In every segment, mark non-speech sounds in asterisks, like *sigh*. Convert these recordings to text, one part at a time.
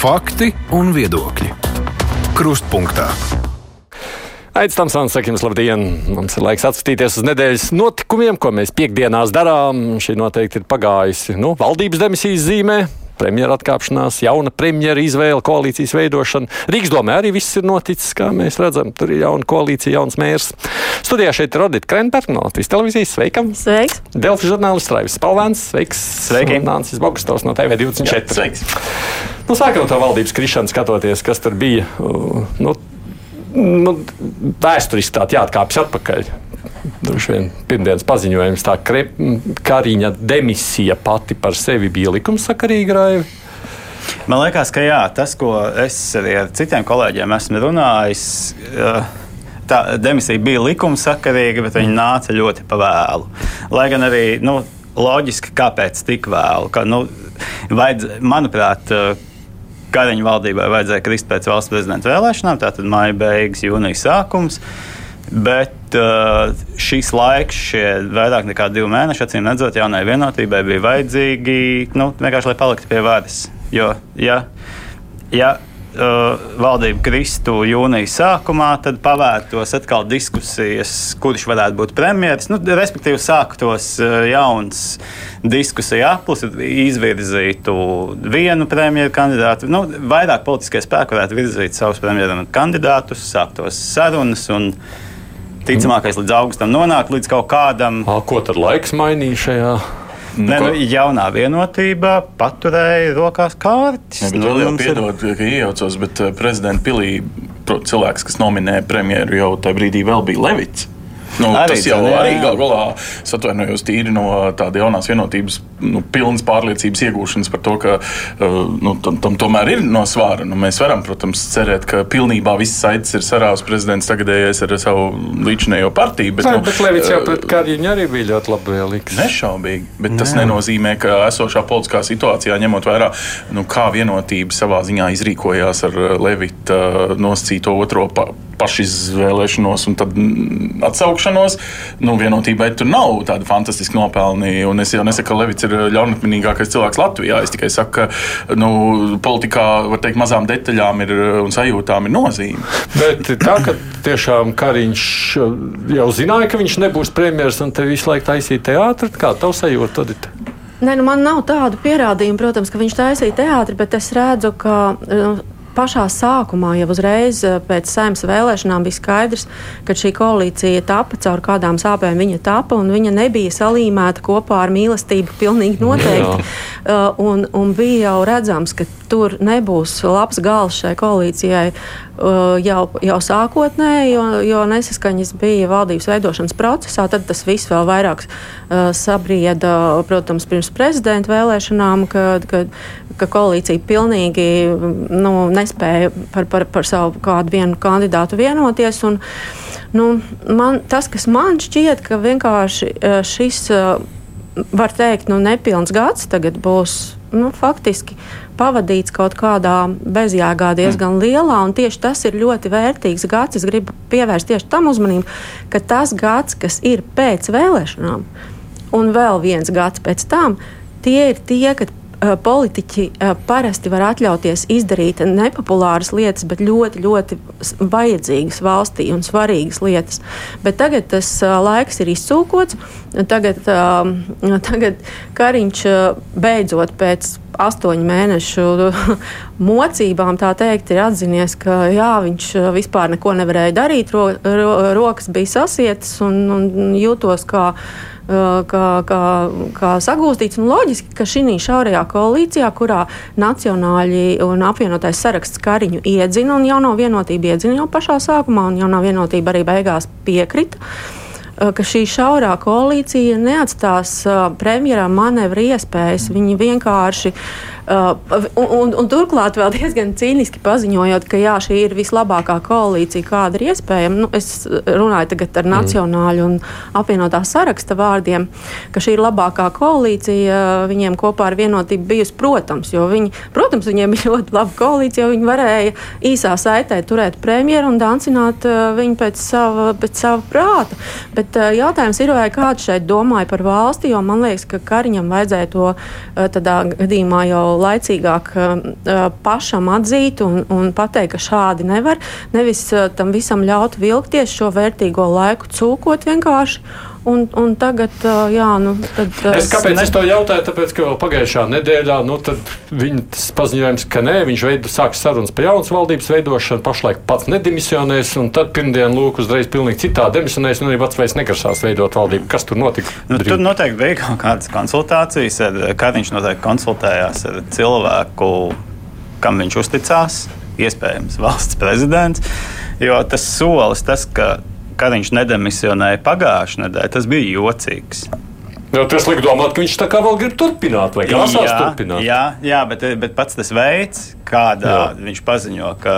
Fakti un viedokļi. Krustpunktā. Aizsmeļamies, Tamsons, saka jums labdien! Mums ir laiks atskatīties uz nedēļas notikumiem, ko mēs piekdienās darām. Šī noteikti ir pagājusi nu, valdības demisijas zīmē. Premjera atkāpšanās, jauna premjera izvēle, koalīcijas veidošana. Rīgas domē arī viss ir noticis, kā mēs redzam. Tur ir jauna koalīcija, jauns mērs. Studijā šeit ir Rodita Krenberga no Latvijas televīzijas. Sveikam! Sveiks! Delfi žurnālists Raivis Spalvēns. Sveiks! Sveiki! Nācis Bogustovs no TV24. Jā, sveiks! Nu, sākam no tā valdības krišana, skatoties, kas tur bija. Uh, nu, nu, vēsturiski tā jāatkāpjas atpakaļ. Droši vien pirmdienas paziņojums, tā ka Kariņa demisija pati par sevi bija likumsakarīga raiva. Man liekas, ka jā, tas, ko es arī ar citiem kolēģiem esmu runājis, tā demisija bija likumsakarīga, bet viņa nāca ļoti pavēlu. Lai gan arī nu, loģiski, kāpēc tik vēlu. Ka, nu, vajadz, manuprāt, Kariņa valdībai vajadzēja krist pēc valsts prezidenta vēlēšanām, tātad maija beigas, jūnijas sākums. Bet uh, šis laiks, šie vairāk nekā divi mēneši, acīm redzot, jaunai vienotībai bija vajadzīgi nu, vienkārši, lai paliktu pie varas. Jo, ja, ja uh, valdība kristu jūnijas sākumā, tad pavērtos atkal diskusijas, kurš varētu būt premjerministrs. Nu, respektīvi, sāktos uh, jauns diskusija aplis, izvirzītu vienu premjeru kandidātu. Nu, vairāk politiskie spēki varētu virzīt savus premjeru kandidātus, sāktos sarunas. Un, Ticamākais līdz augustam nonāk līdz kaut kādam. A, ko tad laiks mainīja šajā? Nu, ne, nu, jaunā vienotība paturēja rokās kārtas. Ne, nu, jau piedod, ir... ka iejaucos, bet prezidenta pilī cilvēks, kas nominēja premjeru, jau tajā brīdī vēl bija Levits. Nu, arī, tas jau jā, arī gal galā atvainojos tīri no tādas jaunās vienotības, nu, pilnas pārliecības iegūšanas par to, ka uh, nu, tam, tam tomēr ir no svāra. Nu, mēs varam, protams, cerēt, ka pilnībā viss saites ir sarāvis prezidents tagadējais ar savu līdzinējo partiju. Bet, Nē, nu, bet Levits jau pret Kariņu arī bija ļoti labvēlīgs. Nešaubīgi, bet tas Jā. nenozīmē, ka esošā politiskā situācijā, ņemot vērā, nu, kā vienotība savā ziņā izrīkojās ar Levita uh, noscīto otro pašizvēlēšanos un tad atsaukšanos. Nu, vienotībai tur nav tāda fantastiska nopelni. Un es jau nesaku, ka Levits ir ļaunprātīgākais cilvēks Latvijā. Es tikai saku, ka nu, politikā teikt, mazām detaļām ir, un sajūtām ir nozīme. Bet tā, ka tiešām Kariņš jau zināja, ka viņš nebūs premjerministrs un te visu laiku taisīja teātri, kā tev sajūta? Nē, nu man nav tādu pierādījumu, protams, ka viņš taisīja teātri, bet es redzu, ka. Uh, pašā sākumā, jau uzreiz eh, pēc saimnes vēlēšanām, bija skaidrs, ka šī koalīcija tapa caur kādām sāpēm. Viņa tapa un viņa nebija salīmēta kopā ar mīlestību. Pilnīgi noteikti. Uh, un, un bija jau redzams, ka tur nebūs labs gals šai koalīcijai uh, jau, jau sākotnēji, jo, jo nesaskaņas bija valdības veidošanas procesā. Tad tas viss vēl vairāk uh, sabrieda, protams, pirms prezidenta vēlēšanām, kad, kad, ka koalīcija pilnīgi nu, nespēja par, par, par savu kādu vienu kandidātu vienoties. Un, nu, man, tas, kas man šķiet, ka vienkārši uh, šis. Var teikt, nu, nepilns gads tagad būs nu, faktiski pavadīts kaut kādā bezjēgā diezgan mm. lielā, un tieši tas ir ļoti vērtīgs gads. Es gribu pievērst tieši tam uzmanību, ka tas gads, kas ir pēc vēlēšanām, un vēl viens gads pēc tam, tie ir tie, kad Eh, politiķi eh, parasti var atļauties izdarīt nepopulāras lietas, bet ļoti, ļoti vajadzīgas valstī un svarīgas lietas. Bet tagad tas eh, laiks ir izcūkots. Tagad, *laughs* tagad Kariņš beidzot pēc astoņu mēnešu *laughs* mocībām, tā teikt, ir atzinies, ka jā, viņš vispār neko nevarēja darīt, ro, ro, rokas bija sasietas un, un jūtos kā kā, kā, kā sagūstīts. Un loģiski, ka šī šaurajā koalīcijā, kurā nacionāļi un apvienotais saraksts Kariņu iedzina un jauno vienotību iedzina jau pašā sākumā, un jaunā vienotība arī beigās piekrita ka šī šaurā koalīcija neatstās premjeram manevru iespējas. Viņi vienkārši Uh, un, un, turklāt vēl diezgan cīniski paziņojot, ka jā, šī ir vislabākā koalīcija, kāda ir iespējama. Nu, es runāju tagad ar mm. nacionāļu un apvienotā saraksta vārdiem, ka šī ir labākā koalīcija viņiem kopā ar vienotību bijusi, protams, jo viņi, protams, viņiem bija ļoti laba koalīcija, jo viņi varēja īsā saitē turēt premjeru un dancināt uh, viņu pēc sava, pēc sava prāta. Bet uh, jautājums ir, vai kāds šeit domāja par valsti, jo man liekas, ka Kariņam vajadzēja to tādā gadījumā jau laicīgāk pašam atzīt un, un pateikt, ka šādi nevar. Nevis tam visam ļaut vilkties šo vērtīgo laiku cūkot vienkārši Un, un tagad, jā, nu, tad, es, kāpēc ne... es to jautāju? Tāpēc, ka pagājušā nedēļā nu, viņa paziņojums, ka nē, viņš veido, sāks sarunas par jaunas valdības veidošanu, pašlaik pats nedimisionēs, un tad pirmdien lūk uzreiz pilnīgi citā demisionēs, un arī pats vairs negrasās veidot valdību. Kas tur notika? Nu, tur noteikti bija kaut kādas konsultācijas, ar, kā viņš noteikti konsultējās ar cilvēku, kam viņš uzticās, iespējams, valsts prezidents. Jo tas solis, tas, ka kad viņš nedemisionēja pagājušajā nedēļā, tas bija jocīgs. Jā, tas liek domāt, ka viņš tā kā vēl grib turpināt, vai grasās jā, turpināt. Jā, jā bet, bet pats tas veids, kādā jā. viņš paziņo, ka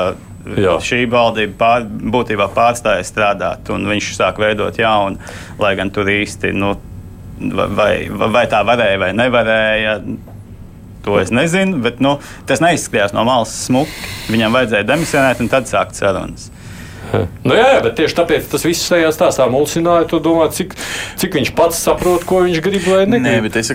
jā. šī valdība pār, būtībā pārstāja strādāt, un viņš sāk veidot jaunu, lai gan tur īsti, nu, vai, vai, vai tā varēja vai nevarēja. To es nezinu, bet nu, tas neizskatījās no malas smuki. Viņam vajadzēja demisionēt un tad sākt sarunas. *laughs* Nu, jā, bet tieši tāpēc tas viss tajā stāstā mulsināja. Tu domā, cik, cik viņš pats saprot, ko viņš grib vai negrib. Nē, bet es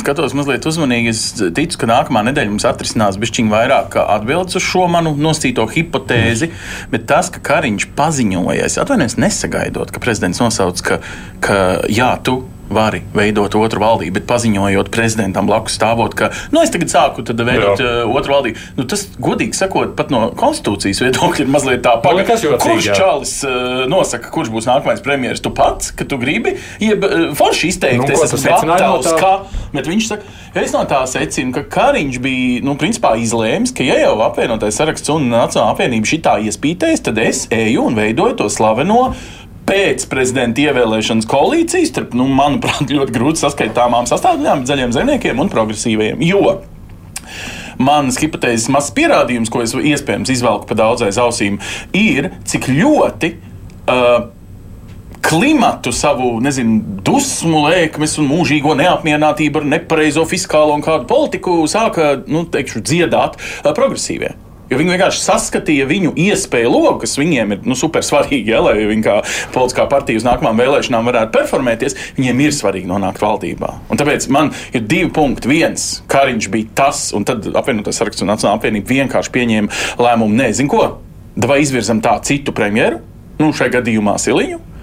skatos mazliet uzmanīgi. Es ticu, ka nākamā nedēļa mums atrisinās bišķiņ vairāk atbildes uz šo manu noscīto hipotēzi. Mm. Bet tas, ka Kariņš paziņoja, es atvainojos, nesagaidot, ka prezidents nosauc, ka, ka jā, tu vari veidot otru valdību, bet paziņojot prezidentam blakus stāvot, ka nu, es tagad sāku veidot Jā. uh, otru valdību. Nu, tas, godīgi sakot, pat no konstitūcijas viedokļa ir mazliet tā pagaidām. Kurš čalis uh, nosaka, kurš būs nākamais premjerministrs? Tu pats, ka tu gribi, jeb uh, forši izteikties, nu, es esmu gatavs, ka, bet viņš saka, es no tā secinu, ka Kariņš bija, nu, principā izlēms, ka ja jau apvienotais saraksts un Nacionāla apvienība šitā iespītēs, tad es eju un veidoju to slaveno pēc prezidenta ievēlēšanas koalīcijas starp, nu, manuprāt, ļoti grūti saskaitāmām sastāvdaļām, zaļiem zemniekiem un progresīviem. Jo manas hipotēzes mazs pierādījums, ko es iespējams izvelku pa daudzais ausīm, ir, cik ļoti. Uh, klimatu, savu nezinu, dusmu, lēkmes un mūžīgo neapmierinātību ar nepareizo fiskālo un kādu politiku sāka nu, teikšu, dziedāt progresīvie. Jo viņi vienkārši saskatīja viņu iespēju loku, kas viņiem ir nu, super svarīgi, ja, lai viņi kā politiskā partija uz nākamajām vēlēšanām varētu performēties. Viņiem ir svarīgi nonākt valdībā. Un tāpēc man ir divi punkti. Viens, Kariņš bija tas, un tad apvienotās saraksts un Nacionāla apvienība vienkārši pieņēma lēmumu, nezinu ko, vai izvirzam tā citu premjeru, nu, šai gadījumā Siliņu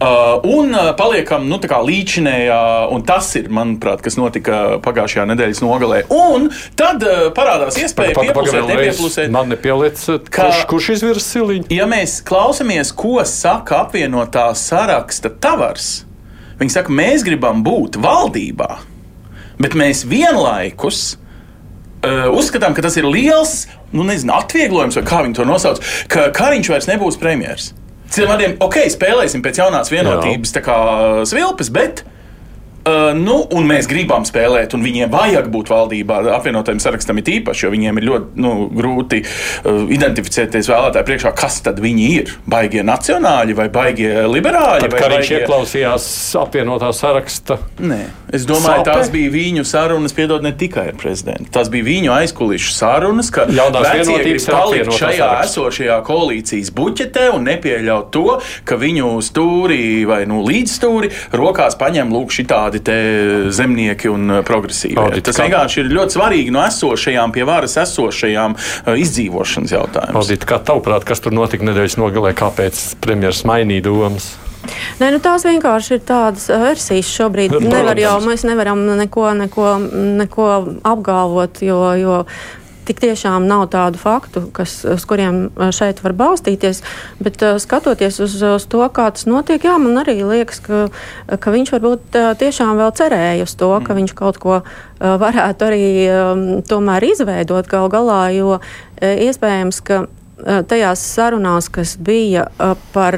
Uh, un uh, paliekam nu, līdzinējā, un tas ir, manuprāt, kas notika pagājušajā nedēļas nogalē. Un tad uh, parādās iespēja pieplusēt, nepieplusēt. Man nepieliec, kurš, kurš izvirs siliņu. Ja mēs klausamies, ko saka apvienotā saraksta tavars, viņi saka, mēs gribam būt valdībā, bet mēs vienlaikus. Uh, uzskatām, ka tas ir liels nu, nezinu, atvieglojums, vai kā viņi to nosauc, ka Kariņš vairs nebūs premjerministrs. Citiem vārdiem, ok, spēlēsim pēc jaunās vienotības, kā svilpes, bet Uh, nu, un mēs gribam spēlēt, un viņiem vajag būt valdībā. Apvienotajam sarakstam ir īpaši, jo viņiem ir ļoti nu, grūti uh, identificēties vēlētāju priekšā, kas tad viņi ir. Baigie nacionāļi vai baigie liberāļi? Tad, kad baigie... viņš ieklausījās apvienotā saraksta? Nē, es domāju, Sape? tās bija viņu sarunas, piedod ne tikai ar prezidentu. Tās bija viņu aizkulisku sarunas, ka vecie grib palikt šajā esošajā koalīcijas buķetē un nepieļaut to, ka viņu stūri vai nu, līdzstūri rokās paņem lūk šitā tādi zemnieki un uh, progresīvi. Tas kā... vienkārši ir ļoti svarīgi no esošajām pie varas esošajām uh, izdzīvošanas jautājumiem. Kā tavuprāt, kas tur notika nedēļas nogalē, kāpēc premjeras mainīja domas? Nē, nu tās vienkārši ir tādas versijas šobrīd. Nu, Nevar jau, mēs nevaram neko, neko, neko apgalvot, jo, jo tik tiešām nav tādu faktu, kas, uz kuriem šeit var balstīties. Bet uh, skatoties uz, uz to, kā tas notiek, jā, man arī liekas, ka, ka viņš varbūt tiešām vēl cerēja uz to, ka mm. viņš kaut ko varētu arī tomēr izveidot gal galā, jo iespējams, ka Eh, tajās sarunās, kas bija par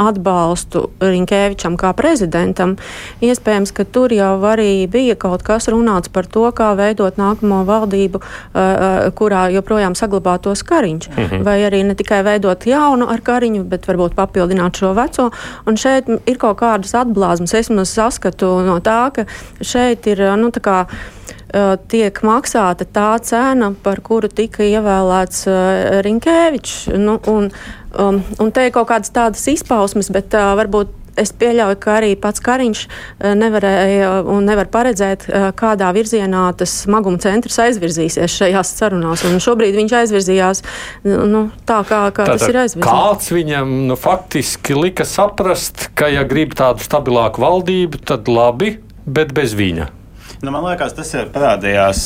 atbalstu Rinkēvičam kā prezidentam, iespējams, ka tur jau arī bija kaut kas runāts par to, kā veidot nākamo valdību, kurā joprojām saglabātos Kariņš. -hmm. Vai arī ne tikai veidot jaunu ar Kariņu, bet varbūt papildināt šo veco. Un šeit ir kaut kādas atblāzmas. Es saskatu no tā, ka šeit ir, nu, tā kā tiek maksāta tā cena, par kuru tika ievēlēts uh, Rinkēvičs. Nu, un, um, un te ir kaut kādas tādas izpausmes, bet uh, varbūt es pieļauju, ka arī pats Kariņš nevarēja un nevar paredzēt, kādā virzienā tas smaguma centrs aizvirzīsies šajās sarunās. Un šobrīd viņš aizvirzījās nu, tā, kā, kā Tātad, tas ir aizvirzīts. Kāds viņam nu, faktiski lika saprast, ka, ja grib tādu stabilāku valdību, tad labi, bet bez viņa. Nu, man liekas, tas ir parādījās,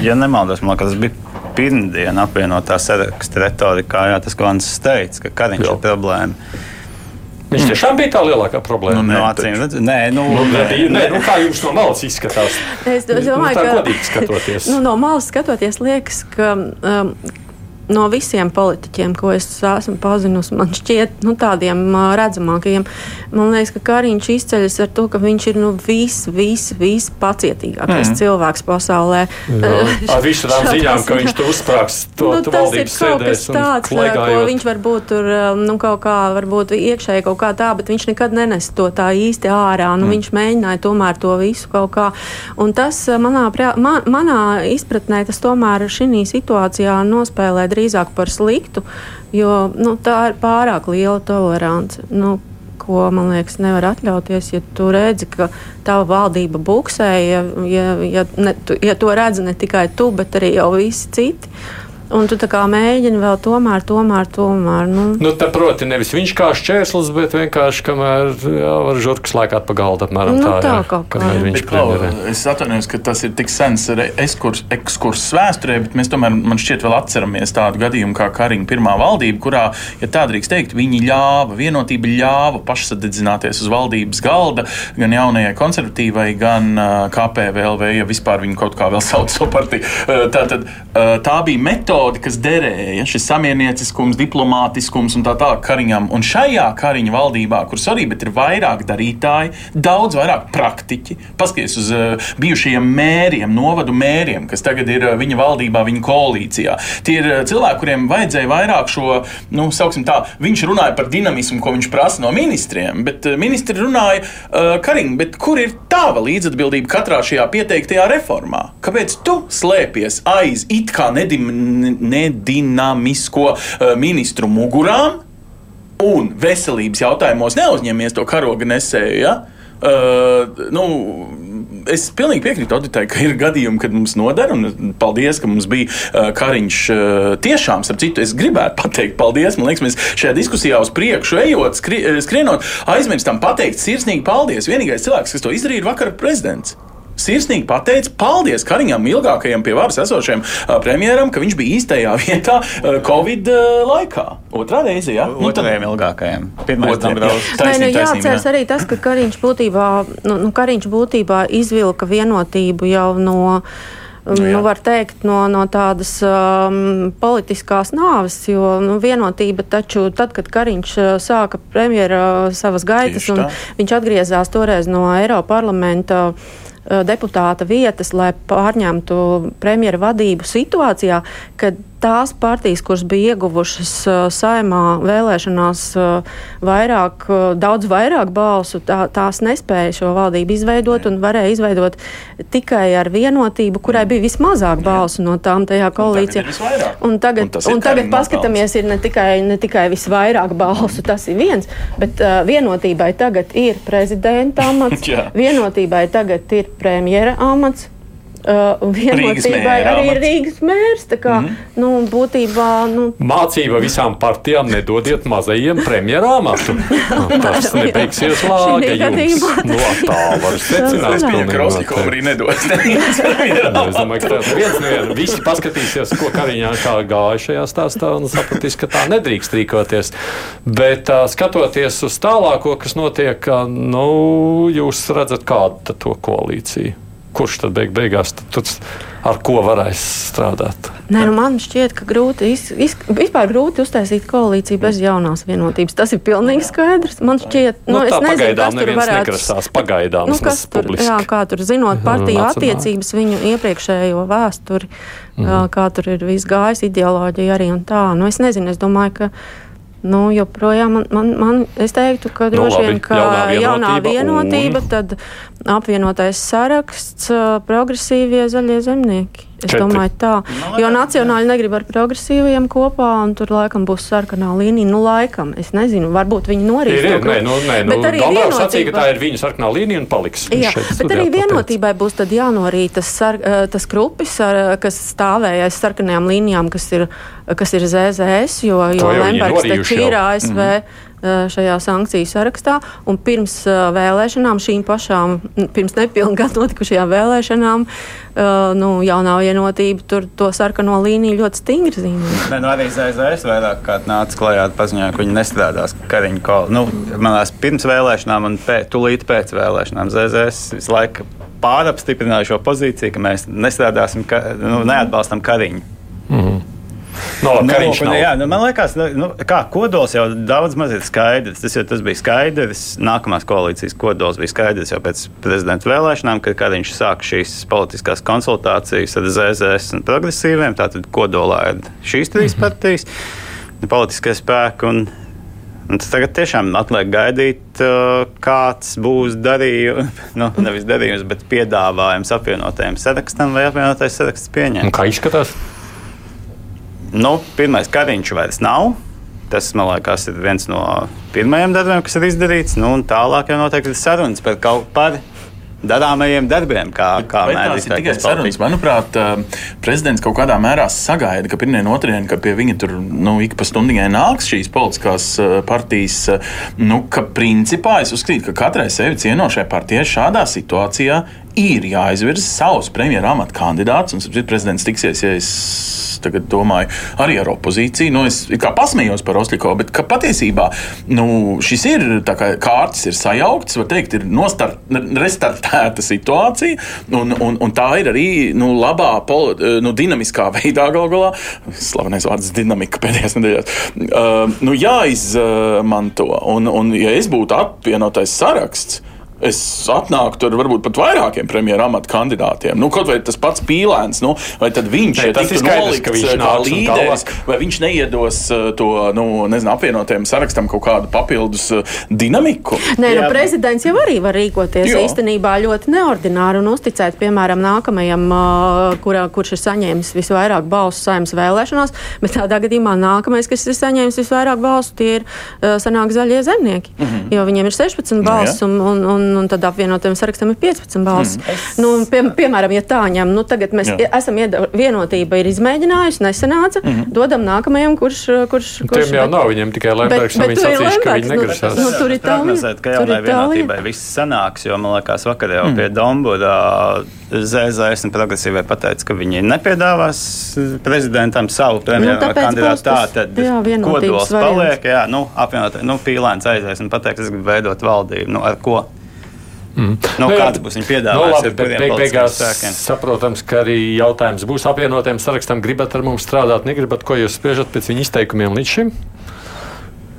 ja nemaldos, man liekas, tas bija pirmdiena apvienotā saraksta retorikā, jā, tas, ko Ansis teica, ka Kariņš ir problēma. Viņš tiešām bija tā lielākā problēma. Nu, nē, no acīm, nē, nu, nu, nē, nē, nu, kā jums no malas izskatās? Es domāju, nu, tā ka skatoties. *laughs* Nu, no malas skatoties, liekas, ka. Um, no visiem politiķiem, ko es esmu pazinusi, man šķiet, nu, tādiem redzamākajiem, man liekas, ka Kariņš izceļas ar to, ka viņš ir nu, vis, vis, vis pacietīgākais mm. cilvēks pasaulē. *laughs* Ar visu tām ziņām, ka viņš tur uzsprāgs to, nu, to valdības sēdēs. Tāds, ko viņš varbūt tur nu, kaut kā, varbūt iekšēji kaut kā tā, bet viņš nekad nenes to tā īsti ārā. Nu, mm. Viņš mēģināja tomēr to visu kaut kā. Un tas manā, man, manā izpratnē, tas tomēr šī situācijā nospēlē drīzāk par sliktu, jo nu, tā ir pārāk liela tolerance. Nu, ko man liekas, nevar atļauties. Ja tu redzi, ka tava valdība buksē, ja, ja, ja, ne, tu, ja to redz ne tikai tu, bet arī jau visi citi. Un tu mēģini vēl tomēr, tomēr, tomēr. Nu. Nu, tā proti, nevis viņš kā šķērslis, bet vienkārši kamēr jā, var žurkas laikāt pa galdu apmēram nu, tā. tā jā, kamēr viņš premjerē. Es atvainojos, ka tas ir tik sens ekskurss vēsturē, bet mēs tomēr, man šķiet, vēl atceramies tādu gadījumu kā Kariņa pirmā valdība, kurā, ja tā drīkst teikt, viņi ļāva, vienotība ļāva pašsadedzināties uz valdības galda gan jaunajai konservatīvai, gan uh, KPVLV, ja vispār viņi kaut kā vēl *laughs* sauc to partiju. Uh, tā, tad, uh, tā bija metode metode, kas derēja, šis samiernieciskums, diplomātiskums un tā tālāk kariņam. Un šajā kariņa valdībā, kuras arī ir vairāk darītāji, daudz vairāk praktiķi, paskaties uz uh, bijušajiem mēriem, novadu mēriem, kas tagad ir uh, viņa valdībā, viņa koalīcijā. Tie ir uh, cilvēki, kuriem vajadzēja vairāk šo, nu, sauksim tā, viņš runāja par dinamismu, ko viņš prasa no ministriem, bet uh, ministri runāja, uh, Kariņ, bet kur ir tava līdzatbildība katrā šajā pieteiktajā reformā? Kāpēc tu slēpies aiz it kā nedim, nedinamisko uh, ministru mugurām un veselības jautājumos neuzņemies to karoga nesēju. Ja? Uh, nu, es pilnīgi piekrītu Auditai, ka ir gadījumi, kad mums noder, un paldies, ka mums bija uh, Kariņš. Uh, tiešām, starp citu, es gribētu pateikt paldies. Man liekas, mēs šajā diskusijā uz priekšu ejot, skri, skrienot, aizmirstam pateikt sirsnīgi paldies. Vienīgais cilvēks, kas to izdarīja, ir vakar prezidents sirsnīgi pateica paldies Kariņam, ilgākajam pie varas esošajam premjeram, ka viņš bija īstajā *laughs* vietā Covid laikā. Otrā reize, jā. Nu, Otrajam ilgākajam. Pirmais tam vēl taisnība. Nu, jāatceras arī tas, ka Kariņš būtībā, nu, nu, Kariņš būtībā izvilka vienotību jau no. Nu, nu, var teikt, no, no tādas um, politiskās nāves, jo nu, vienotība taču tad, kad Kariņš uh, sāka premjera uh, savas gaitas, un viņš atgriezās toreiz no Eiropa parlamenta. Uh, deputāta vietas, lai pārņemtu premjera vadību situācijā, kad tās partijas, kuras bija ieguvušas uh, saimā vēlēšanās uh, vairāk, daudz vairāk balsu, tā, tās nespēja šo valdību izveidot un varēja izveidot tikai ar vienotību, kurai bija vismazāk balsu no tām tajā koalīcijā. Un tagad, un, un tagad paskatāmies, ir ne tikai, ne tikai visvairāk balsu, tas ir viens, bet uh, vienotībai tagad ir prezidenta amats, *laughs* vienotībai tagad ir premjera amats uh, vienotībai arī ir Rīgas mērs. Kā, mm -hmm. nu, būtībā, nu... Mācība visām partijām nedodiet mazajiem premjerāmatu. *laughs* Tas nebeigsies. No nu, tā var secināt. Es pieņemu, ka Rosnikovam arī nedos. *laughs* Nu, es domāju, ka tā viens no viena visi paskatīsies, ko Kariņā kā gāja šajā stāstā un sapratīs, ka tā nedrīkst rīkoties. Bet uh, skatoties uz tālāko, kas notiek, nu, jūs redzat kādu to koalīciju kurš tad beig beigās tad, ar ko varēs strādāt? Nē, nu man šķiet, ka grūti, iz, iz, vispār grūti uztaisīt koalīciju bez jaunās vienotības. Tas ir pilnīgi skaidrs. Man šķiet, nu, nu, es nezinu, kas tur varētu nekrasās pagaidām. Nu, kas tur, jā, kā tur zinot partiju attiecības, viņu iepriekšējo vēsturi, mm. kā tur ir viss gājis, ideoloģija arī un tā. Nu, es nezinu, es domāju, ka Nu, joprojām man, man, man es teiktu, ka nu, droši vien, ka jaunā vienotība, jaunā vienotība un... tad apvienotais saraksts, progresīvie zaļie zemnieki. Es Četri. domāju, tā. Nu, Jo nacionāļi negrib ar progresīviem kopā, un tur laikam būs sarkanā līnija. Nu, laikam, es nezinu, varbūt viņi norīs Ir, ir, to nē, nu, nē, nu, Bet arī Dombrovs sacīja, ka tā ir viņa sarkanā līnija un paliks. Jā, šeit bet arī vienotībai būs tad jānorīt tas, sar, eh, tas krupis, ar, kas stāvēja aiz sarkanajām līnijām, kas ir, kas ir ZZS, jo, jo Lembergs taču ir ASV. Mm -hmm šajā sankciju sarakstā. Un pirms vēlēšanām, šīm pašām, pirms nepilnu gadu notikušajām vēlēšanām, nu, jaunā vienotība tur to sarkano līniju ļoti stingri zīmē. Nē, nu arī ZZS vairāk kārt nāca klajā ar paziņojumu, ka viņi nestrādās kariņu kolā. Nu, manās pirms vēlēšanām un pēc, tūlīt pēc vēlēšanām ZZS visu laiku pārapstiprināja šo pozīciju, ka mēs nestrādāsim, ka, nu, neatbalstam kariņu. No, Kariņš nu, jā, nu, man liekas, nu, nu, kā kodols jau daudz maz ir skaidrs. Tas, jau, tas bija skaidrs. Nākamās koalīcijas kodols bija skaidrs jau pēc prezidenta vēlēšanām, kad Kariņš sāk šīs politiskās konsultācijas ar ZZS un progresīviem. Tātad kodolā ir šīs trīs partijas, politiskie spēki. Un, Un tas tagad tiešām atliek gaidīt, uh, kāds būs darījums, *laughs* nu, nevis darījums, bet piedāvājums apvienotajam sarakstam vai apvienotais saraksts pieņemt. Kā izskatās? Nu, pirmais kariņš vairs nav. Tas, man liekas, ir viens no pirmajiem darbiem, kas ir izdarīts. Nu, tālāk jau noteikti ir sarunas par kaut par darāmajiem darbiem, kā, kā tās ir tikai sarunas. Manuprāt, eh, prezidents kaut kādā mērā sagaida, ka pirmdien, otrdien, kad pie viņa tur nu, ik pa stundiņai nāks šīs politiskās eh, partijas, eh, nu, ka principā es uzskatu, ka katrai sevi cienošai partijai šādā situācijā ir jāizvirza savs premjera amata kandidāts. Un, prezidents tiksies, ja es domāju, arī ar opozīciju. Nu, es kā pasmējos par Ostriko, bet patiesībā nu, šis ir kā kārtas ir sajauktas, var teikt, ir nostart, restartēta situācija. Un, un, un tā ir arī nu, labā, poli, nu, dinamiskā veidā gal galā. Slavenais vārds dinamika pēdējās nedēļās. Uh, nu, jāizmanto. Un, un, ja es būtu apvienotais saraksts, Es atnāku tur varbūt pat vairākiem premjeras amata kandidātiem. Nu, kaut vai tas pats pīlēns, nu, vai tad viņš tas ir skaidrs, ka viņš nāks un līderis, vai viņš neiedos uh, to nu, nezinu, apvienotajam sarakstam kaut kādu papildus uh, dinamiku. Nē, nu, prezidents jau arī var rīkoties Jā. īstenībā ļoti neordināri un uzticēt, piemēram, nākamajam, kurā, kurš ir saņēmis visvairāk balsu saimnes vēlēšanās, bet tādā gadījumā nākamais, kas ir saņēmis visvairāk balsu, tie ir sanāk zaļie zemnieki, mm -hmm. jo viņiem ir 16 balss un, un, un, un tad apvienotajam sarakstam ir 15 balss. Mm. Nu, un pie, piemēram, ja tā ņem, nu tagad mēs Jā. esam ieda, vienotība ir izmēģinājusi, nesanāca, mm -hmm. dodam nākamajam, kurš, kurš, kurš Tiem jau nav, viņiem tikai un bet tur ir sacīs, ka viņi nu, negrasās. nu, tur ir tā lieta. ka jaunai vienotībai viss sanāks, jo man liekas, vakar jau mm. pie Dombūra ZZS un progresīvai pateica, ka viņi nepiedāvās prezidentam savu premjeru Nu, kandidātu. Tā tad jā, kodols variants. paliek, jā, nu, apvienot, nu, pīlēns aizies un pateiks, es gribu veidot valdību. Nu, ar ko? Mm. Nu, Nu, jā. kāds būs viņa Nu, piedāvājums? labi, bet kuriem beig, beigās saprotams, ka arī jautājums būs apvienotiem sarakstam. Gribat ar mums strādāt, negribat, ko jūs spriežat pēc viņa izteikumiem līdz šim?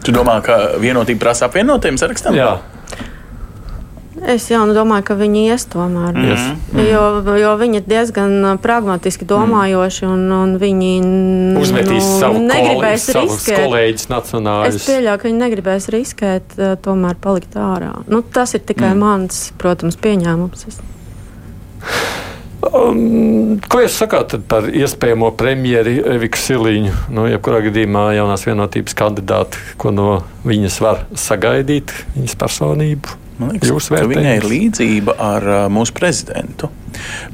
Tu domā, ka vienotība prasa apvienotiem sarakstam? Jā, Es jau nu domāju, ka viņi ies tomēr. Ies. Jo, jo viņi ir diezgan ā, pragmatiski domājoši un, un viņi n- uzmetīs nu, savu negribēs kolēģi, riskēt. kolēģus Es nacionāļus. pieļauju, ka viņi negribēs riskēt, ā, tomēr palikt ārā. Nu, tas ir tikai mm. mans, protams, pieņēmums. Es- Um, ko jūs sakāt par iespējamo premjeri Eviku Siliņu? Nu, jebkurā gadījumā jaunās vienotības kandidāti, ko no viņas var sagaidīt, viņas personību. Man liekas, ka viņai ir līdzība ar uh, mūsu prezidentu.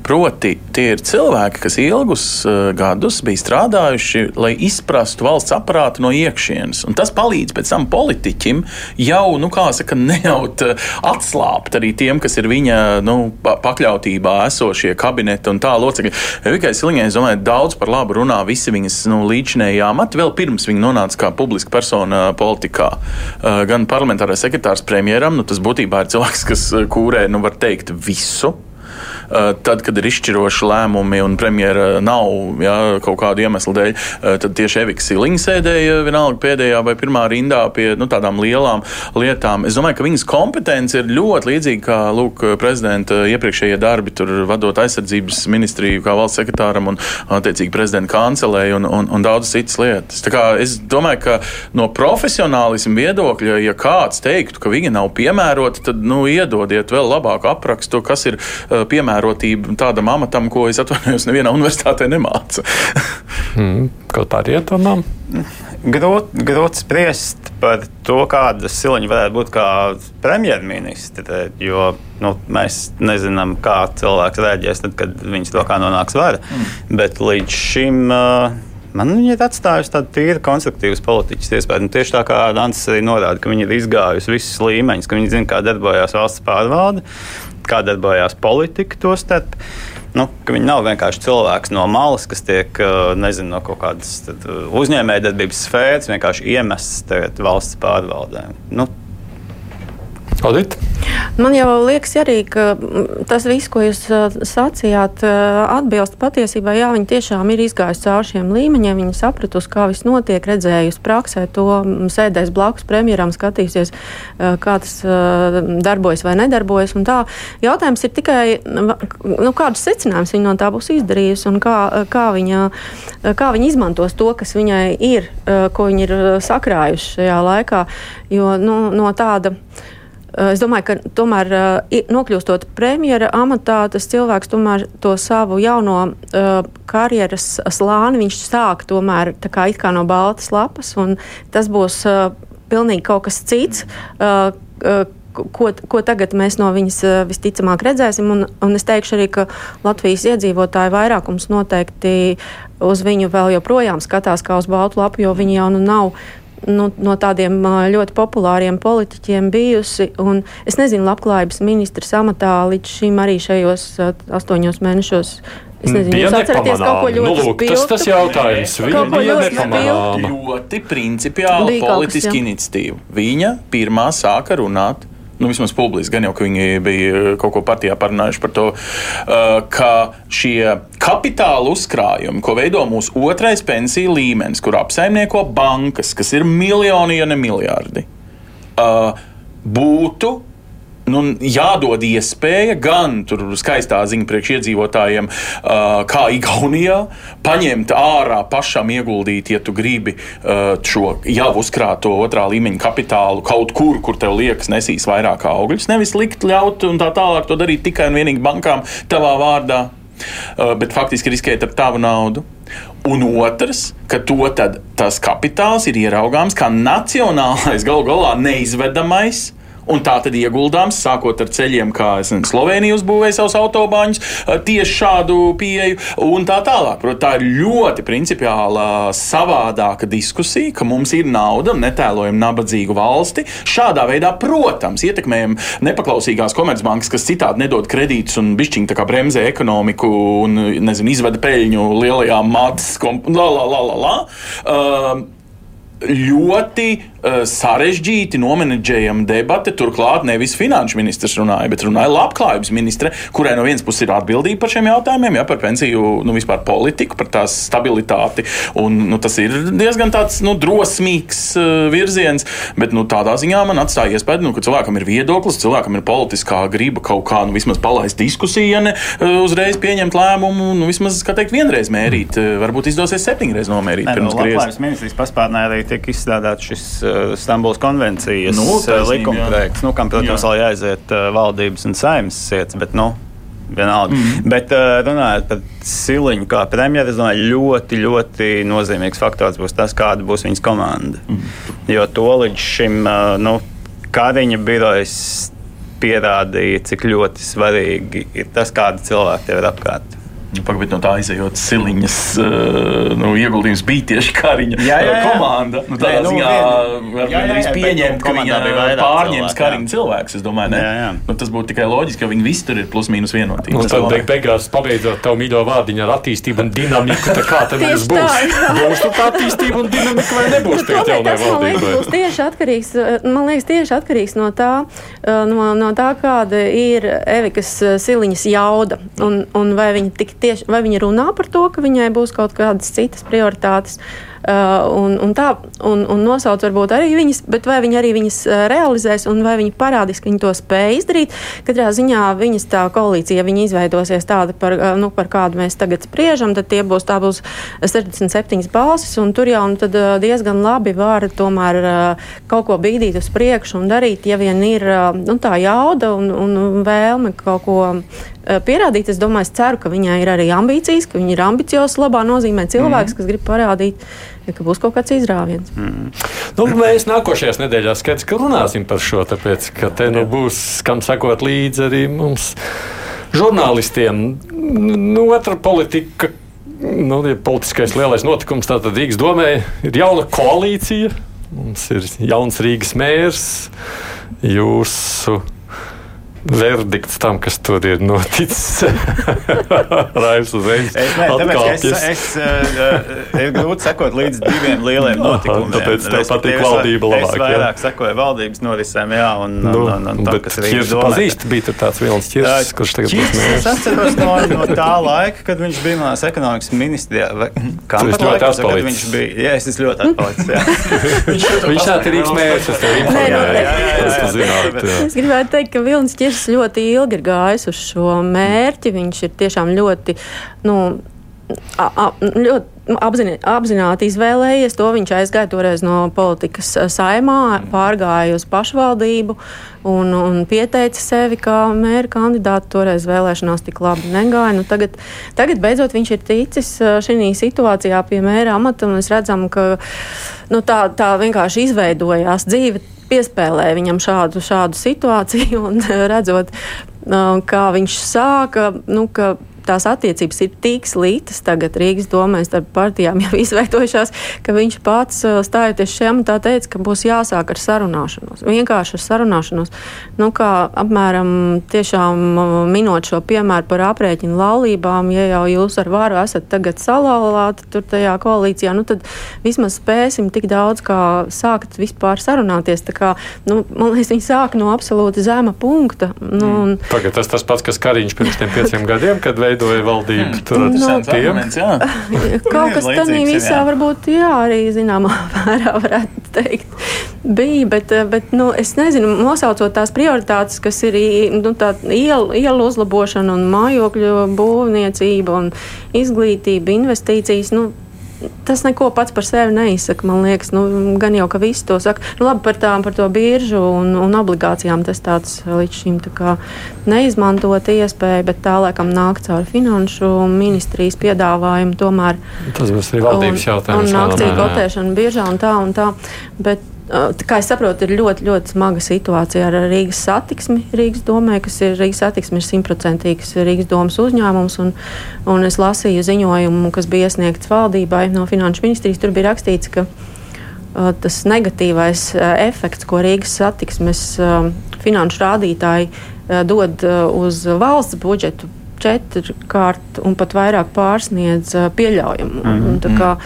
Proti, tie ir cilvēki, kas ilgus uh, gadus bija strādājuši, lai izprastu valsts aparātu no iekšienes. Un tas palīdz pēc tam politiķim jau, nu, kā saka, nejaut uh, atslābt arī tiem, kas ir viņa nu, pa- pakļautībā esošie kabineti un tā locekļi. Vikai Siliņai, es domāju, daudz par labu runā visi viņas nu, līdzinējā amati, vēl pirms viņa nonāca kā publiska persona politikā. Uh, Gan parlamentārais sekretārs premjeram, nu, tas būtībā ir cilvēks, kas uh, kūrē, nu, var teikt, visu. Uh, Tad, kad ir izšķiroši lēmumi un premjera nav jā, kaut kādu iemeslu dēļ, uh, tad tieši Evika Siliņa sēdēja vienalga pēdējā vai pirmā rindā pie nu, tādām lielām lietām. Es domāju, ka viņas kompetence ir ļoti līdzīga kā lūk, prezidenta iepriekšējie darbi, tur vadot aizsardzības ministriju kā valsts sekretāram un attiecīgi prezidenta kancelēju un, un, un daudzas citas lietas. Tā kā es domāju, ka no profesionālisma viedokļa, ja kāds teiktu, ka viņa nav piemērota, tad nu, iedodiet vēl labāku aprakstu, kas ir uh, piemērota piemērotība tādam amatam, ko es atvainojos, nevienā universitātē nemāca. *laughs* mm, ko tā rietumam? Grūti grūt spriest par to, kāda siliņa varētu būt kā premjerministra. Jo nu, mēs nezinām, kā cilvēks reaģēs, tad, kad viņas rokā nonāks vara. Mm. Bet līdz šim. Uh, Man viņa ir atstājusi tādu tīru konstruktīvu politiķu iespēju. Nu, tieši tā kā Dārns arī norāda, ka viņa ir izgājusi visus līmeņus, ka viņa zina, kā darbojas valsts pārvalde, kā darbojas politika to starp. Nu, viņi nav vienkārši cilvēks no malas, kas tiek nezinu, no kaut kādas uzņēmējdarbības sfēras vienkārši iemests valsts pārvaldē. Nu, Audit? Man jau liekas, arī, ka tas viss, ko jūs sacījāt, atbilst patiesībai. Jā, viņi tiešām ir izgājuši cauri šiem līmeņiem, viņi sapratusi, kā viss notiek, redzējusi praksē to, sēdēs blakus premjeram, skatīsies, kā tas darbojas vai nedarbojas. Jautājums ir tikai, nu, kādus secinājumus viņa no tā būs izdarījusi un kā, kā, viņa, kā viņa izmantos to, kas viņai ir, ko viņa ir sakrājuši šajā laikā. Jo nu, no tāda. Eh, es domāju, ka tomēr eh, nokļūstot premjera amatā, tas cilvēks tomēr to savu jauno uh, karjeras slāni viņš sāk tomēr kā, kā no baltas lapas, un tas būs uh, pilnīgi kaut kas cits. Uh, uh, ko, ko tagad mēs no viņas visticamāk redzēsim. Un, un es teikšu arī, ka Latvijas iedzīvotāju vairākums noteikti uz viņu vēl joprojām skatās kā uz baltu lapu, jo viņi jau nu nav nu, no tādiem ļoti populāriem politiķiem bijusi. Es nezinu, labklājības ministrs amatā līdz šim arī šajos astoņos mēnešos. Es nezinu, bija jūs atceraties kaut ko ļoti nu, lūk, tas, tas jautājums. Viņa bija nepamanāma. Ļoti principiāla politiska iniciatīva. Viņa pirmā sāka runāt nu, vismaz publiski, gan jau, ka viņi bija kaut ko partijā parunājuši par to, uh, ka šie kapitāla uzkrājumi, ko veido mūsu otrais pensiju līmenis, kur apsaimnieko bankas, kas ir miljoni, ja ne miljardi, uh, būtu nu, jādod iespēja gan tur skaistā ziņa priekšiedzīvotājiem, uh, kā Igaunijā, paņemt ārā pašam ieguldīt, ja tu gribi šo jau uzkrāto otrā līmeņa kapitālu kaut kur, kur tev liekas nesīs vairāk augļus. Nevis likt ļaut un tā tālāk to darīt tikai un vienīgi bankām tavā vārdā, bet faktiski riskēt ar tavu naudu. Un otrs, ka tad, tas kapitāls ir ieraugāms kā nacionālais, galu galā neizvedamais Un tā tad ieguldāms, sākot ar ceļiem, kā Slovenija uzbūvēja savus autobāņus, tieši šādu pieeju un tā tālāk. Protams, tā ir ļoti principiāla savādāka diskusija, ka mums ir nauda, netēlojam nabadzīgu valsti. Šādā veidā, protams, ietekmējam nepaklausīgās komercbankas, kas citādi nedod kredītus un kā bremzē ekonomiku un, nezinu, izveda peļņu lielajām matas, la, la. Uh, ļoti sarežģīti nomenedžējama debata. Turklāt nevis finanšu ministrs runāja, bet runāja labklājības ministre, kurai no vienas puses ir atbildība par šiem jautājumiem, ja, par pensiju, nu, vispār politiku, par tās stabilitāti. Un, nu, tas ir diezgan tāds nu, drosmīgs uh, virziens, bet nu, tādā ziņā man atstāja iespēju, nu, ka cilvēkam ir viedoklis, cilvēkam ir politiskā griba kaut kā nu, vismaz palaist diskusiju, ja ne uh, uzreiz pieņemt lēmumu, nu, vismaz, teikt, vienreiz mērīt. Varbūt izdosies septiņreiz nomērīt. Ne, nu, labklājības ministrijas paspārnē arī tiek izstrādāts šis uh, Stambuls konvencijas nu, uh, likuma projekts, nu, kam, protams, vēl jāaiziet uh, valdības un saimnes sirds. Bet, nu, Vienalga. Mm. Bet runājot par Siliņu kā premjeru, es domāju, ļoti, ļoti nozīmīgs faktors būs tas, kāda būs viņas komanda. Mm. Jo to līdz šim nu, Kariņa birojas pierādīja, cik ļoti svarīgi ir tas, kādi cilvēki tev ir apkārt. Pagaidām, no tā izējot siliņas, uh, nu, ieguldījums bija tieši Kariņa jā, jā, jā. komanda. Nu, tādā Nē, nu, ziņā arī pieņemt, ka viņa pārņems Kariņa cilvēks. Es domāju? Jā, jā. Nu, tas būtu tikai loģiski, ka viņi visi tur ir plus mīnus vienotīgi. Un tad beig beigās pabeidzot tavu mīļo vārdiņu ar attīstību un dinamiku, tad kā tad mums būs? Būs tā attīstība un dinamika vai nebūs jaunai valdībai? Tas tieši atkarīgs, man liekas, tieši atkarīgs no tā, no, no tā kāda ir Evikas siliņas jauda un, un vai viņa tik tieši vai viņa runā par to, ka viņai būs kaut kādas citas prioritātes. un, un tā, un, un nosauc varbūt arī viņas, bet vai viņi arī viņas realizēs un vai viņi parādīs, ka viņi to spēj izdarīt. Katrā ziņā viņas tā koalīcija, ja viņi izveidosies tāda, par, nu, par kādu mēs tagad spriežam, tad tie būs būs 67 balsis, un tur jau nu, diezgan labi var tomēr kaut ko bīdīt uz priekšu un darīt, ja vien ir nu, tā jauda un, un vēlme kaut ko pierādīt. Es domāju, es ceru, ka viņai ir arī ambīcijas, ka viņa ir ambiciozs, labā nozīmē cilvēks, mm. kas grib parādīt, ka būs kaut kāds izrāviens. Mm. Nu, mēs nākošajās nedēļās skaidrs, ka runāsim par šo, tāpēc, ka te nu būs, kam sakot līdzi arī mums žurnālistiem. Nu, otra politika, nu, ja politiskais lielais notikums, tātad Rīgas domē ir jauna koalīcija. Mums ir jauns Rīgas mērs, jūsu verdikts tam, kas tur ir noticis. *laughs* Raivs uzreiz atkāpjas. Es, es, uh, ir grūti sekot līdz diviem lieliem notikumiem. Tāpēc tev patīk valdība labāk. Es vairāk jā. sekoju valdības norisēm, jā, un, nu, un, un, un tam, kas ir Rīgas pazīst, bija tur tāds Vilnis Čirs, kurš tagad būs mērķis. Es atceros no, no tā laika, kad viņš bija manās ekonomikas ministrijā. Kā viņš ļoti atpalicis? Viņš bija, jā, es esmu ļoti atpalicis, jā. viņš tā ir Rīgas mērķis, es tev informēju. Es gribētu teikt, ka Vilnis Čirs Miers ļoti ilgi ir gājis uz šo mērķi. Viņš ir tiešām ļoti. Nu, a, a, ļoti apzini, apzināti izvēlējies to. Viņš aizgāja toreiz no politikas saimā, pārgāja uz pašvaldību un, un pieteica sevi kā mēra kandidātu. Toreiz vēlēšanās tik labi negāja. Nu, tagad, tagad beidzot viņš ir ticis šajā situācijā pie mēra amata, un mēs redzam, ka nu, tā, tā vienkārši izveidojās dzīve piespēlēja viņam šādu, šādu situāciju un *laughs* redzot, kā viņš sāka. Nu, tās attiecības ir tik sliktas tagad Rīgas domē starp partijām jau *laughs* izveidojušās, ka viņš pats stājoties šiem un tā teica, ka būs jāsāk ar sarunāšanos. Vienkārši ar sarunāšanos. Nu, kā apmēram tiešām minot šo piemēru par aprēķinu laulībām, ja jau jūs ar varu esat tagad salauzāti tur tajā koalīcijā, nu tad vismaz spēsim tik daudz, kā sākt vispār sarunāties. Tā kā, nu, man liekas, viņi sāk no absolūti zema punkta. Nu, un... Tagad tas tas pats, kas Kariņš pirms tiem pieciem gadiem, kad veidoja veidoja valdību. Mm. Tur no, arguments, jā. *laughs* Kaut kas tādā visā jā. varbūt jā, arī zināmā *laughs* mērā varētu teikt. Bija, bet, bet nu, es nezinu, nosaucot tās prioritātes, kas ir nu, ielu, ielu uzlabošana un mājokļu būvniecība un izglītība, investīcijas. Nu, tas neko pats par sevi neizsaka. Man liekas, nu, gan jau, ka visi to saka. Nu, labi, par, tām, par to biržu un, un obligācijām tas tāds līdz šim tā neizmantot iespēja, bet tā laikam nāk caur finanšu ministrijas piedāvājumu tomēr. Tas būs arī valdības jautājums. Un akciju kotēšana biržā un tā un tā. Bet, kā es saprotu, ir ļoti, ļoti smaga situācija ar Rīgas satiksmi. Rīgas domē, kas ir Rīgas satiksme, ir simtprocentīgs Rīgas domas uzņēmums. Un, un es lasīju ziņojumu, kas bija iesniegts valdībai no Finanšu ministrijas. Tur bija rakstīts, ka uh, tas negatīvais uh, efekts, ko Rīgas satiksmes uh, finanšu rādītāji dod uz valsts budžetu, četrkārt un pat vairāk pārsniedz pieļaujamu. Mm -hmm.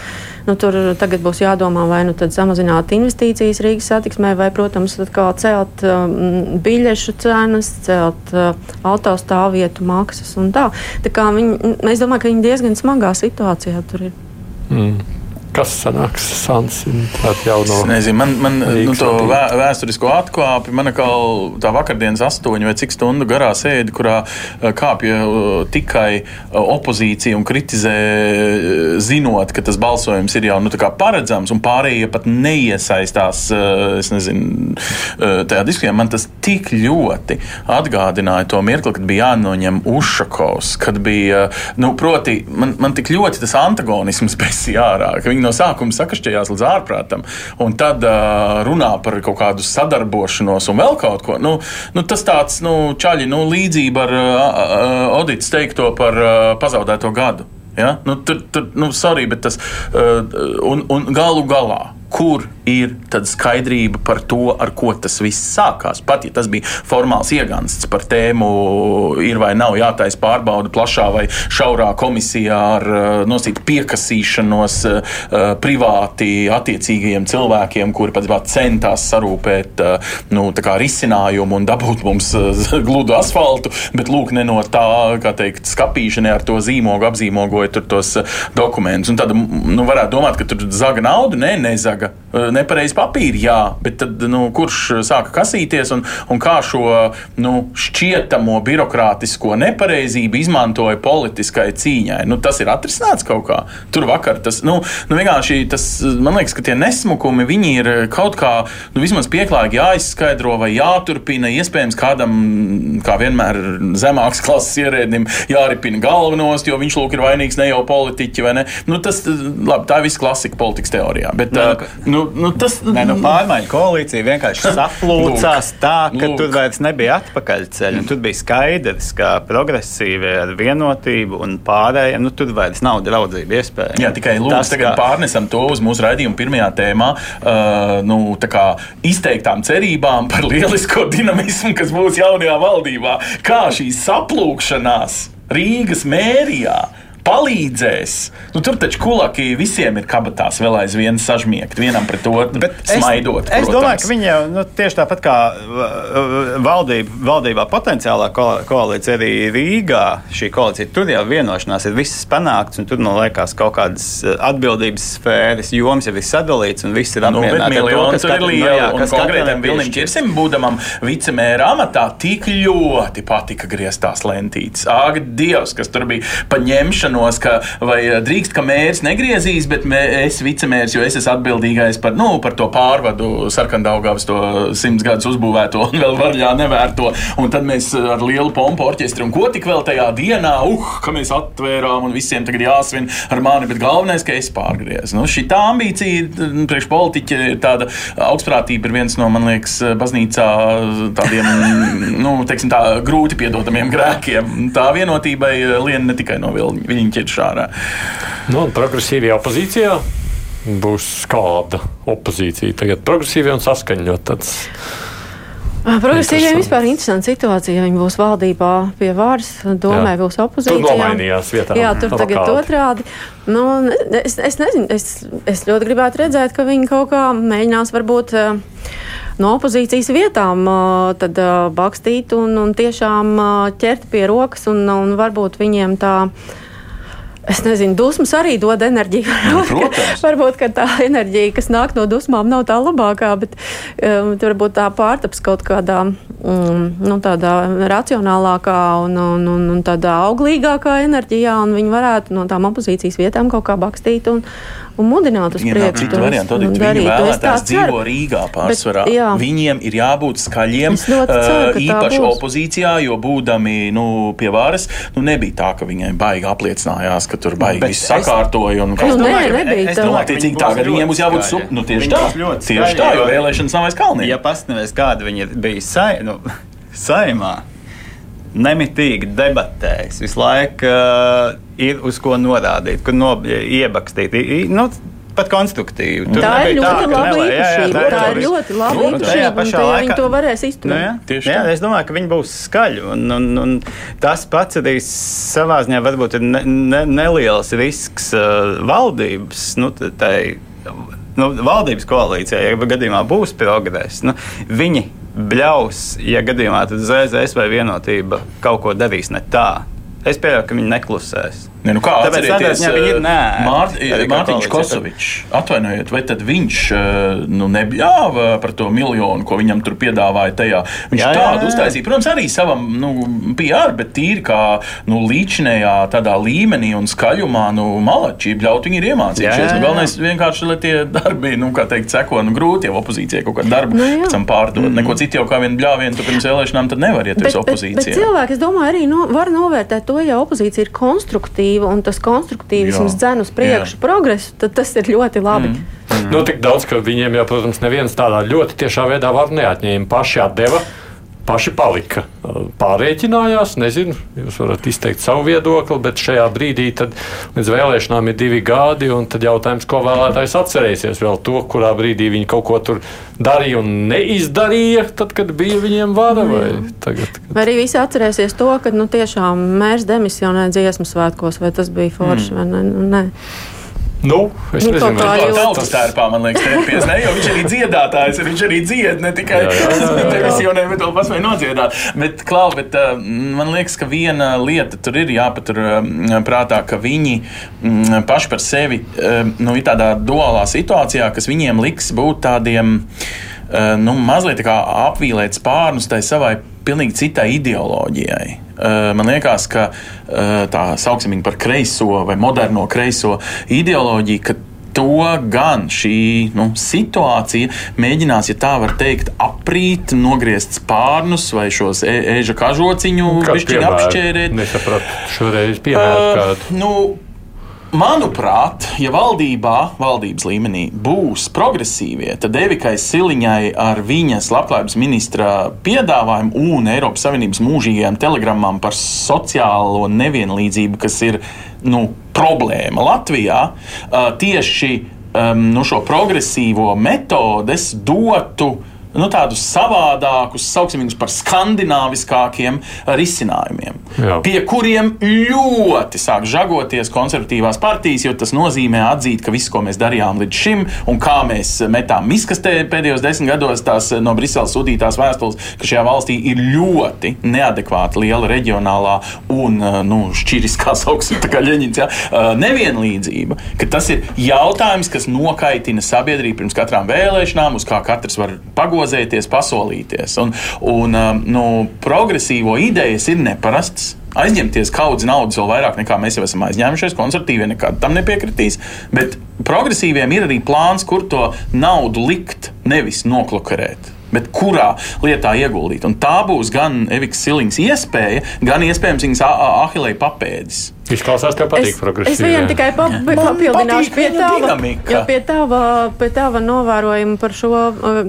Nu, tur tagad būs jādomā, vai nu samazināt investīcijas Rīgas satiksmē, vai, protams, celt um, biļešu cenas, celt uh, autostāvvietu maksas un tā. tā viņi, es domāju, ka viņi diezgan smagā situācijā tur ir. Mm. Kas sanāks Sans jau no? Es nezinu, man, man nu, to vē, vēsturisko atkāpi, man kā tā vakardienas astoņu vai cik stundu garā sēdi, kurā eh, kāpja eh, tikai eh, opozīcija un kritizē, zinot, ka tas balsojums ir jau nu, paredzams un pārējie pat neiesaistās, es nezinu, tajā diskusijā. Man tas tik ļoti atgādināja to mirkli, kad bija jānoņem Ušakovs, kad bija, nu, proti, man, man tik ļoti tas antagonisms *laughs* besīja ārā, ka viņi no sākuma sakašķējās līdz ārprātam, un tad uh, runā par kaut kādu sadarbošanos un vēl kaut ko. Nu, nu, tas tāds nu, čaļi, nu, līdzība ar uh, Odītas teikto par uh, pazaudēto gadu. Ja? Nu, tur, tur, nu, sorry, bet tas uh, un, un galu galā, kur ir skaidrība par to, ar ko tas viss sākās. Pat ja tas bija formāls iegansts par tēmu, ir vai nav jātaisa pārbauda plašā vai šaurā komisijā ar uh, nosītu piekasīšanos uh, privāti attiecīgajiem cilvēkiem, kuri patiesībā centās sarūpēt nu, risinājumu un dabūt mums *laughs* gludu asfaltu, bet lūk, ne no tā, kā teikt, skapīšanai ar to zīmogu apzīmogojot tos dokumentus. Un tad nu, varētu domāt, ka tur zaga naudu, nē, ne, nezaga nepareizi papīri, jā, bet tad, nu, kurš sāka kasīties un, un kā šo nu, šķietamo birokrātisko nepareizību izmantoja politiskai cīņai. Nu, tas ir atrisināts kaut kā. Tur vakar tas, nu, nu vienkārši tas, man liekas, ka tie nesmukumi, viņi ir kaut kā, nu, vismaz pieklājīgi jāizskaidro vai jāturpina. Iespējams, kādam, kā vienmēr, zemāks klases ierēdnim jāripina galvenos, jo viņš lūk ir vainīgs ne jau politiķi, vai ne? Nu, tas, labi, tā ir visa klasika politikas teorijā. Bet, Nē, uh, nu, nu, tas Nē, nu, pārmaiņu koalīcija vienkārši *laughs* saplūcās tā, ka lūk. tur vairs nebija atpakaļceļa. Tur bija skaidrs, ka progresīvi ar vienotību un pārējiem nu, tur vairs nav draudzība iespēja. Jā, tikai lūdzu, tas, tagad kā... pārnesam to uz mūsu raidījumu pirmajā tēmā. Uh, nu, izteiktām cerībām par lielisko dinamismu, kas būs jaunajā valdībā. Kā šī saplūkšanās Rīgas mērijā palīdzēs. Nu, tur taču kulaki visiem ir kabatās vēl aizvien sažmiegt, vienam pret otru smaidot. Es, es domāju, ka viņi jau nu, tieši tāpat kā valdība, valdībā potenciālā koalīcija arī Rīgā, šī koalīcija, tur jau vienošanās ir viss panākts, un tur man nu, liekas kaut kādas e, atbildības sfēras, joms jau ir sadalīts un viss ir nu, apmierināti. Nu, ar to, kas ir liela, no, kas konkrētam Vilnim Čirsim, būdamam vicemēra amatā, tik ļoti patika grieztās lentītes. Ag, Dievs, kas tur bija paņemšana vienošanos, ka vai eh, drīkst, ka mērs negriezīs, bet mē, es vicemērs, jo es esmu atbildīgais par, nu, par to pārvadu sarkandaugavas to simts gadus uzbūvēto un vēl vaļā nevērto. Un tad mēs ar lielu pompu orķestru un ko tik vēl tajā dienā, uh, ka mēs atvērām un visiem tagad jāsvin ar mani, bet galvenais, ka es pārgriezu. Nu, šī tā ambīcija priekš politiķa ir tāda augstprātība ir viens no, man liekas, baznīcā tādiem, *laughs* nu, teiksim tā, grūti piedodamiem grēkiem. Tā vienotībai lien ne tikai no viņa viņi ķer šārā. Nu, progresīvajā opozīcijā būs kāda opozīcija. Tagad progresīvi un saskaņot. Progresīviem vispār ir interesanta situācija. Viņi būs valdībā pie varas, domē, būs opozīcijā. Tur nomainījās vietā. Jā, tur tagad kādi. otrādi. Nu, es, es nezinu, es, es ļoti gribētu redzēt, ka viņi kaut kā mēģinās varbūt no opozīcijas vietām tad bakstīt un, un tiešām ķert pie rokas un, un varbūt viņiem tā Es nezinu, dusmas arī dod enerģiju. Varbūt, ka, varbūt ka tā enerģija, kas nāk no dusmām, nav tā labākā, bet um, varbūt tā pārtaps kaut kādā um, nu, racionālākā un, un, un, un tādā auglīgākā enerģijā, un viņi varētu no tām opozīcijas vietām kaut kā bakstīt un, un mudināt uz priekšu. Citu variantu, tad viņi vēlētās dzīvo Rīgā pārsvarā. Bet, jā. Viņiem ir jābūt skaļiem, ceru, uh, īpaši opozīcijā, jo būdami nu, pie varas, nu, nebija tā, ka viņiem baigi apliecinājās, ka tur baigi viss sakārtoja. Un, nu, nē, nebija es, es domāju, tiecīgi tagad viņiem būs jābūt su, nu, tieši tā. Tieši tā, jo vēlēšanas nav aiz kalniem. Ja pastāvēs, kāda viņi bija sai, nu, *laughs* saimā nemitīgi debatēs, visu laiku uh, ir uz ko norādīt, kur no, iebakstīt. Nu, pat konstruktīvi. Tur tā ir ļoti tā, laba īpašība. Jā, jā, tā, tā ir ļoti laba nu, īpašība. Pašā laikā viņi to varēs izturēt. Nu, jā, Tieši jā, tā. es domāju, ka viņi būs skaļi. Un, un, un tas pats arī savā ziņā varbūt ir ne, ne, neliels risks uh, valdības. Nu, tai, nu, valdības koalīcijā, ja gadījumā būs progress, nu, viņi bļaus, ja gadījumā ZZS vai vienotība kaut ko darīs ne tā. Es pieļauju, ka viņi neklusēs. Ne, nu kā atcerieties, viņi ir nē, Mārt, Mārtiņš Kosovičs, atvainojiet, vai tad viņš eh, nu, nebļāva par to miljonu, ko viņam tur piedāvāja tajā? Viņš jā, jā, tādu uztaisīja, protams, arī savam nu, PR, bet tīri kā nu, līdšanējā tādā līmenī un skaļumā, nu, malači, bļaut viņi ir iemācījušies. Nu, galvenais vienkārši, lai tie darbi, nu, kā teikt, seko, nu, grūti jau opozīcijai kaut kādu darbu nu, pēc tam pārdot. Mm. Neko citu jau kā vien bļāvienu, tu pirms vēlēšanām tad nevar iet uz opozīciju. Bet, bet cilvēki, es domāju, arī no, var novērtēt to, ja opozīcija ir konstruktīva konstruktīva un tas konstruktīvisms dzen uz priekšu jā. progresu, tad tas ir ļoti labi. Mm. Mm. Nu, tik daudz, ka viņiem jau, protams, neviens tādā ļoti tiešā veidā var neatņēma. Paši atdeva paši palika. Pārrēķinājās, nezinu, jūs varat izteikt savu viedokli, bet šajā brīdī līdz vēlēšanām ir divi gadi, un tad jautājums, ko vēlētājs atcerēsies vēl to, kurā brīdī viņi kaut ko tur darīja un neizdarīja, tad, kad bija viņiem vara. Vai, tagad, kad... vai arī visi atcerēsies to, ka nu, tiešām mērs demisionē dziesmu svētkos, vai tas bija forši mm. vai ne? Nu, ne. Nu, es nu, nezinu, kā tas tautas tērpā, man liekas, tērpies, ne, jo viņš arī dziedātājs, viņš arī dzied, ne tikai televisionē, bet vēl paspēja nodziedāt. Bet, klau, bet uh, man liekas, ka viena lieta tur ir jāpatur uh, prātā, ka viņi um, paši par sevi uh, nu, ir tādā duālā situācijā, kas viņiem liks būt tādiem, nu, mazliet apvīlēt spārnus tai savai pilnīgi citai ideoloģijai. Eh, man liekas, ka eh, tā viņu par kreiso vai moderno kreiso ideoloģiju, ka to gan šī nu, situācija mēģinās, ja tā var teikt, aprīt, nogriezt spārnus vai šos ēža kažociņu apšķērēt. Nesapratu šoreiz piemēru uh, kādu. Nu, Manuprāt, ja valdībā, valdības līmenī būs progresīvie, tad Evikai Siliņai ar viņas labklājības ministra piedāvājumu un Eiropas Savienības mūžīgajām telegrammām par sociālo nevienlīdzību, kas ir nu, problēma Latvijā, tieši nu, šo progresīvo metodes dotu nu, tādus savādākus, sauksim viņus par skandināviskākiem risinājumiem, Jā. pie kuriem ļoti sāk žagoties konservatīvās partijas, jo tas nozīmē atzīt, ka viss, ko mēs darījām līdz šim, un kā mēs metām miskastē pēdējos desmit gados, tās no Briseles sūtītās vēstules, ka šajā valstī ir ļoti neadekvāta liela reģionālā un nu, šķiriskā sauksim, kā Ļeņins, ja, nevienlīdzība, ka tas ir jautājums, kas nokaitina sabiedrību pirms katrām vēlēšanām, uz kā katrs var pagodināt progozēties, pasolīties. Un, un um, nu, progresīvo idejas ir neparastas. Aizņemties kaudz naudas vēl vairāk nekā mēs jau esam aizņēmušies. Konservatīvie nekad tam nepiekritīs. Bet progresīviem ir arī plāns, kur to naudu likt, nevis noklukarēt bet kurā lietā ieguldīt. Un tā būs gan Eviks Siliņas iespēja, gan iespējams viņas ahilēja papēdis. Izklausās, ka patīk progresīvi. Es viņam tikai pa, papildināšu pie tava, ja pie, tava, pie tava novērojuma par šo uh,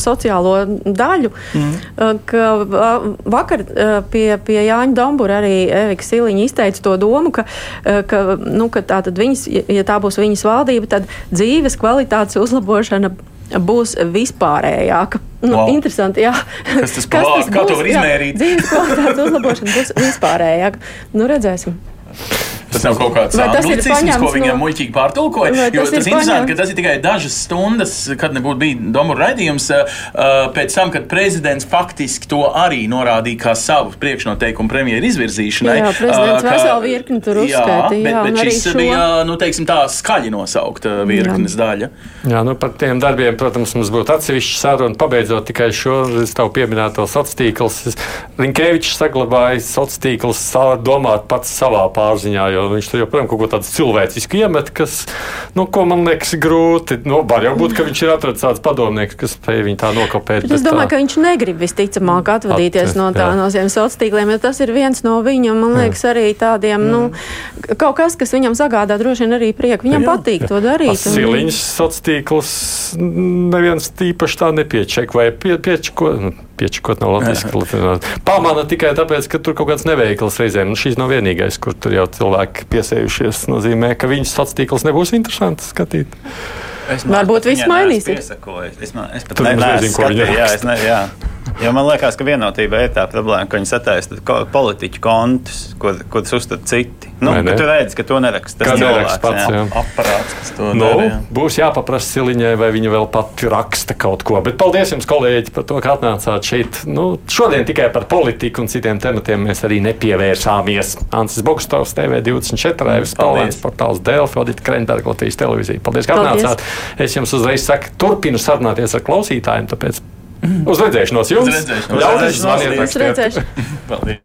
sociālo daļu, mm. uh, ka uh, vakar uh, pie, pie Jāņa Dombura arī Evika Siliņa izteica to domu, ka, uh, ka, nu, ka tā tad viņas, ja tā būs viņas valdība, tad dzīves kvalitātes uzlabošana būs vispārējāka. Nu, wow. Interesanti, jā. Kas tas, *laughs* Kas tas kā būs? to var izmērīt? Jā, dzīves kvalitātes uzlabošana būs vispārējāka. Nu, redzēsim. Tas nav kaut kāds anglicisms, ko viņiem no... muļķīgi pārtulkoja. Jo tas, tas ir interesanti, ka tas ir tikai dažas stundas, kad nebūtu bijis domu raidījums, pēc tam, kad prezidents faktiski to arī norādīja kā savu priekšnoteikumu premjeru izvirzīšanai. Jā, prezidents ka, veselu virkni tur uzskaitīja. Jā, bet, bet šis šo... bija, nu, teiksim tā, skaļi nosaukta virknes jā. daļa. Jā, nu par tiem darbiem, protams, mums būtu atsevišķa saruna, pabeidzot tikai šo tavu pieminēto sociālo tīklu. Linkevičs saglabāja sociālo tīklu domāt pats savā pārziņā jo viņš tur joprojām kaut ko tādu cilvēcisku iemet, kas, nu, ko man liekas, grūti. Nu, var jau būt, ka viņš ir atradzis tāds padomnieks, kas spēj viņu tā nokopēt. Es domāju, tā... ka viņš negrib visticamāk atvadīties At, no tā, jā. no šiem sociāliem tīkliem, jo tas ir viens no viņa, man liekas, arī tādiem, nu, kaut kas, kas viņam sagādā droši vien arī prieku. Viņam jā. patīk to darīt. Siliņas sociālās tīklus neviens tīpaši tā nepieček vai pie, piečko. Nu, piečakot nav latviešu. Pamana tikai tāpēc, ka tur kaut kāds neveikls reizēm. Nu, šīs nav vienīgais, kur tur jau cilvēki piesējušies. Tas nozīmē, ka viņas sociālās tīkls nebūs interesants skatīt. Es Varbūt viss mainīsies. Es, man, es pat ne, nezinu, ko viņi jā, es ne, jā. Jo man liekas, ka vienotība ir tā problēma, ka viņi sataisa politiķu kontus, ko, ko uztver citi. Nu, tu redzi, ka to neraksta tas cilvēks, pats, jā. Jā. aparāts, kas to nu, dara. Būs jāpaprasa Siliņai, vai viņa vēl pati raksta kaut ko. Bet paldies jums, kolēģi, par to, ka atnācāt šeit. Nu, šodien tikai par politiku un citiem tematiem mēs arī nepievērsāmies. Ansis Bogstovs, TV24, Raivis Palēns, portāls Delfi, Odita Krenberga, Latvijas televīzija. Paldies, ka atnācāt. Es jums uzreiz saku, turpinu sarunāties ar klausītājiem, tāpēc uz redzēšanos jums! Uz redzēšanos! Ļaujiet, zvaniet! Uz redzēšanos!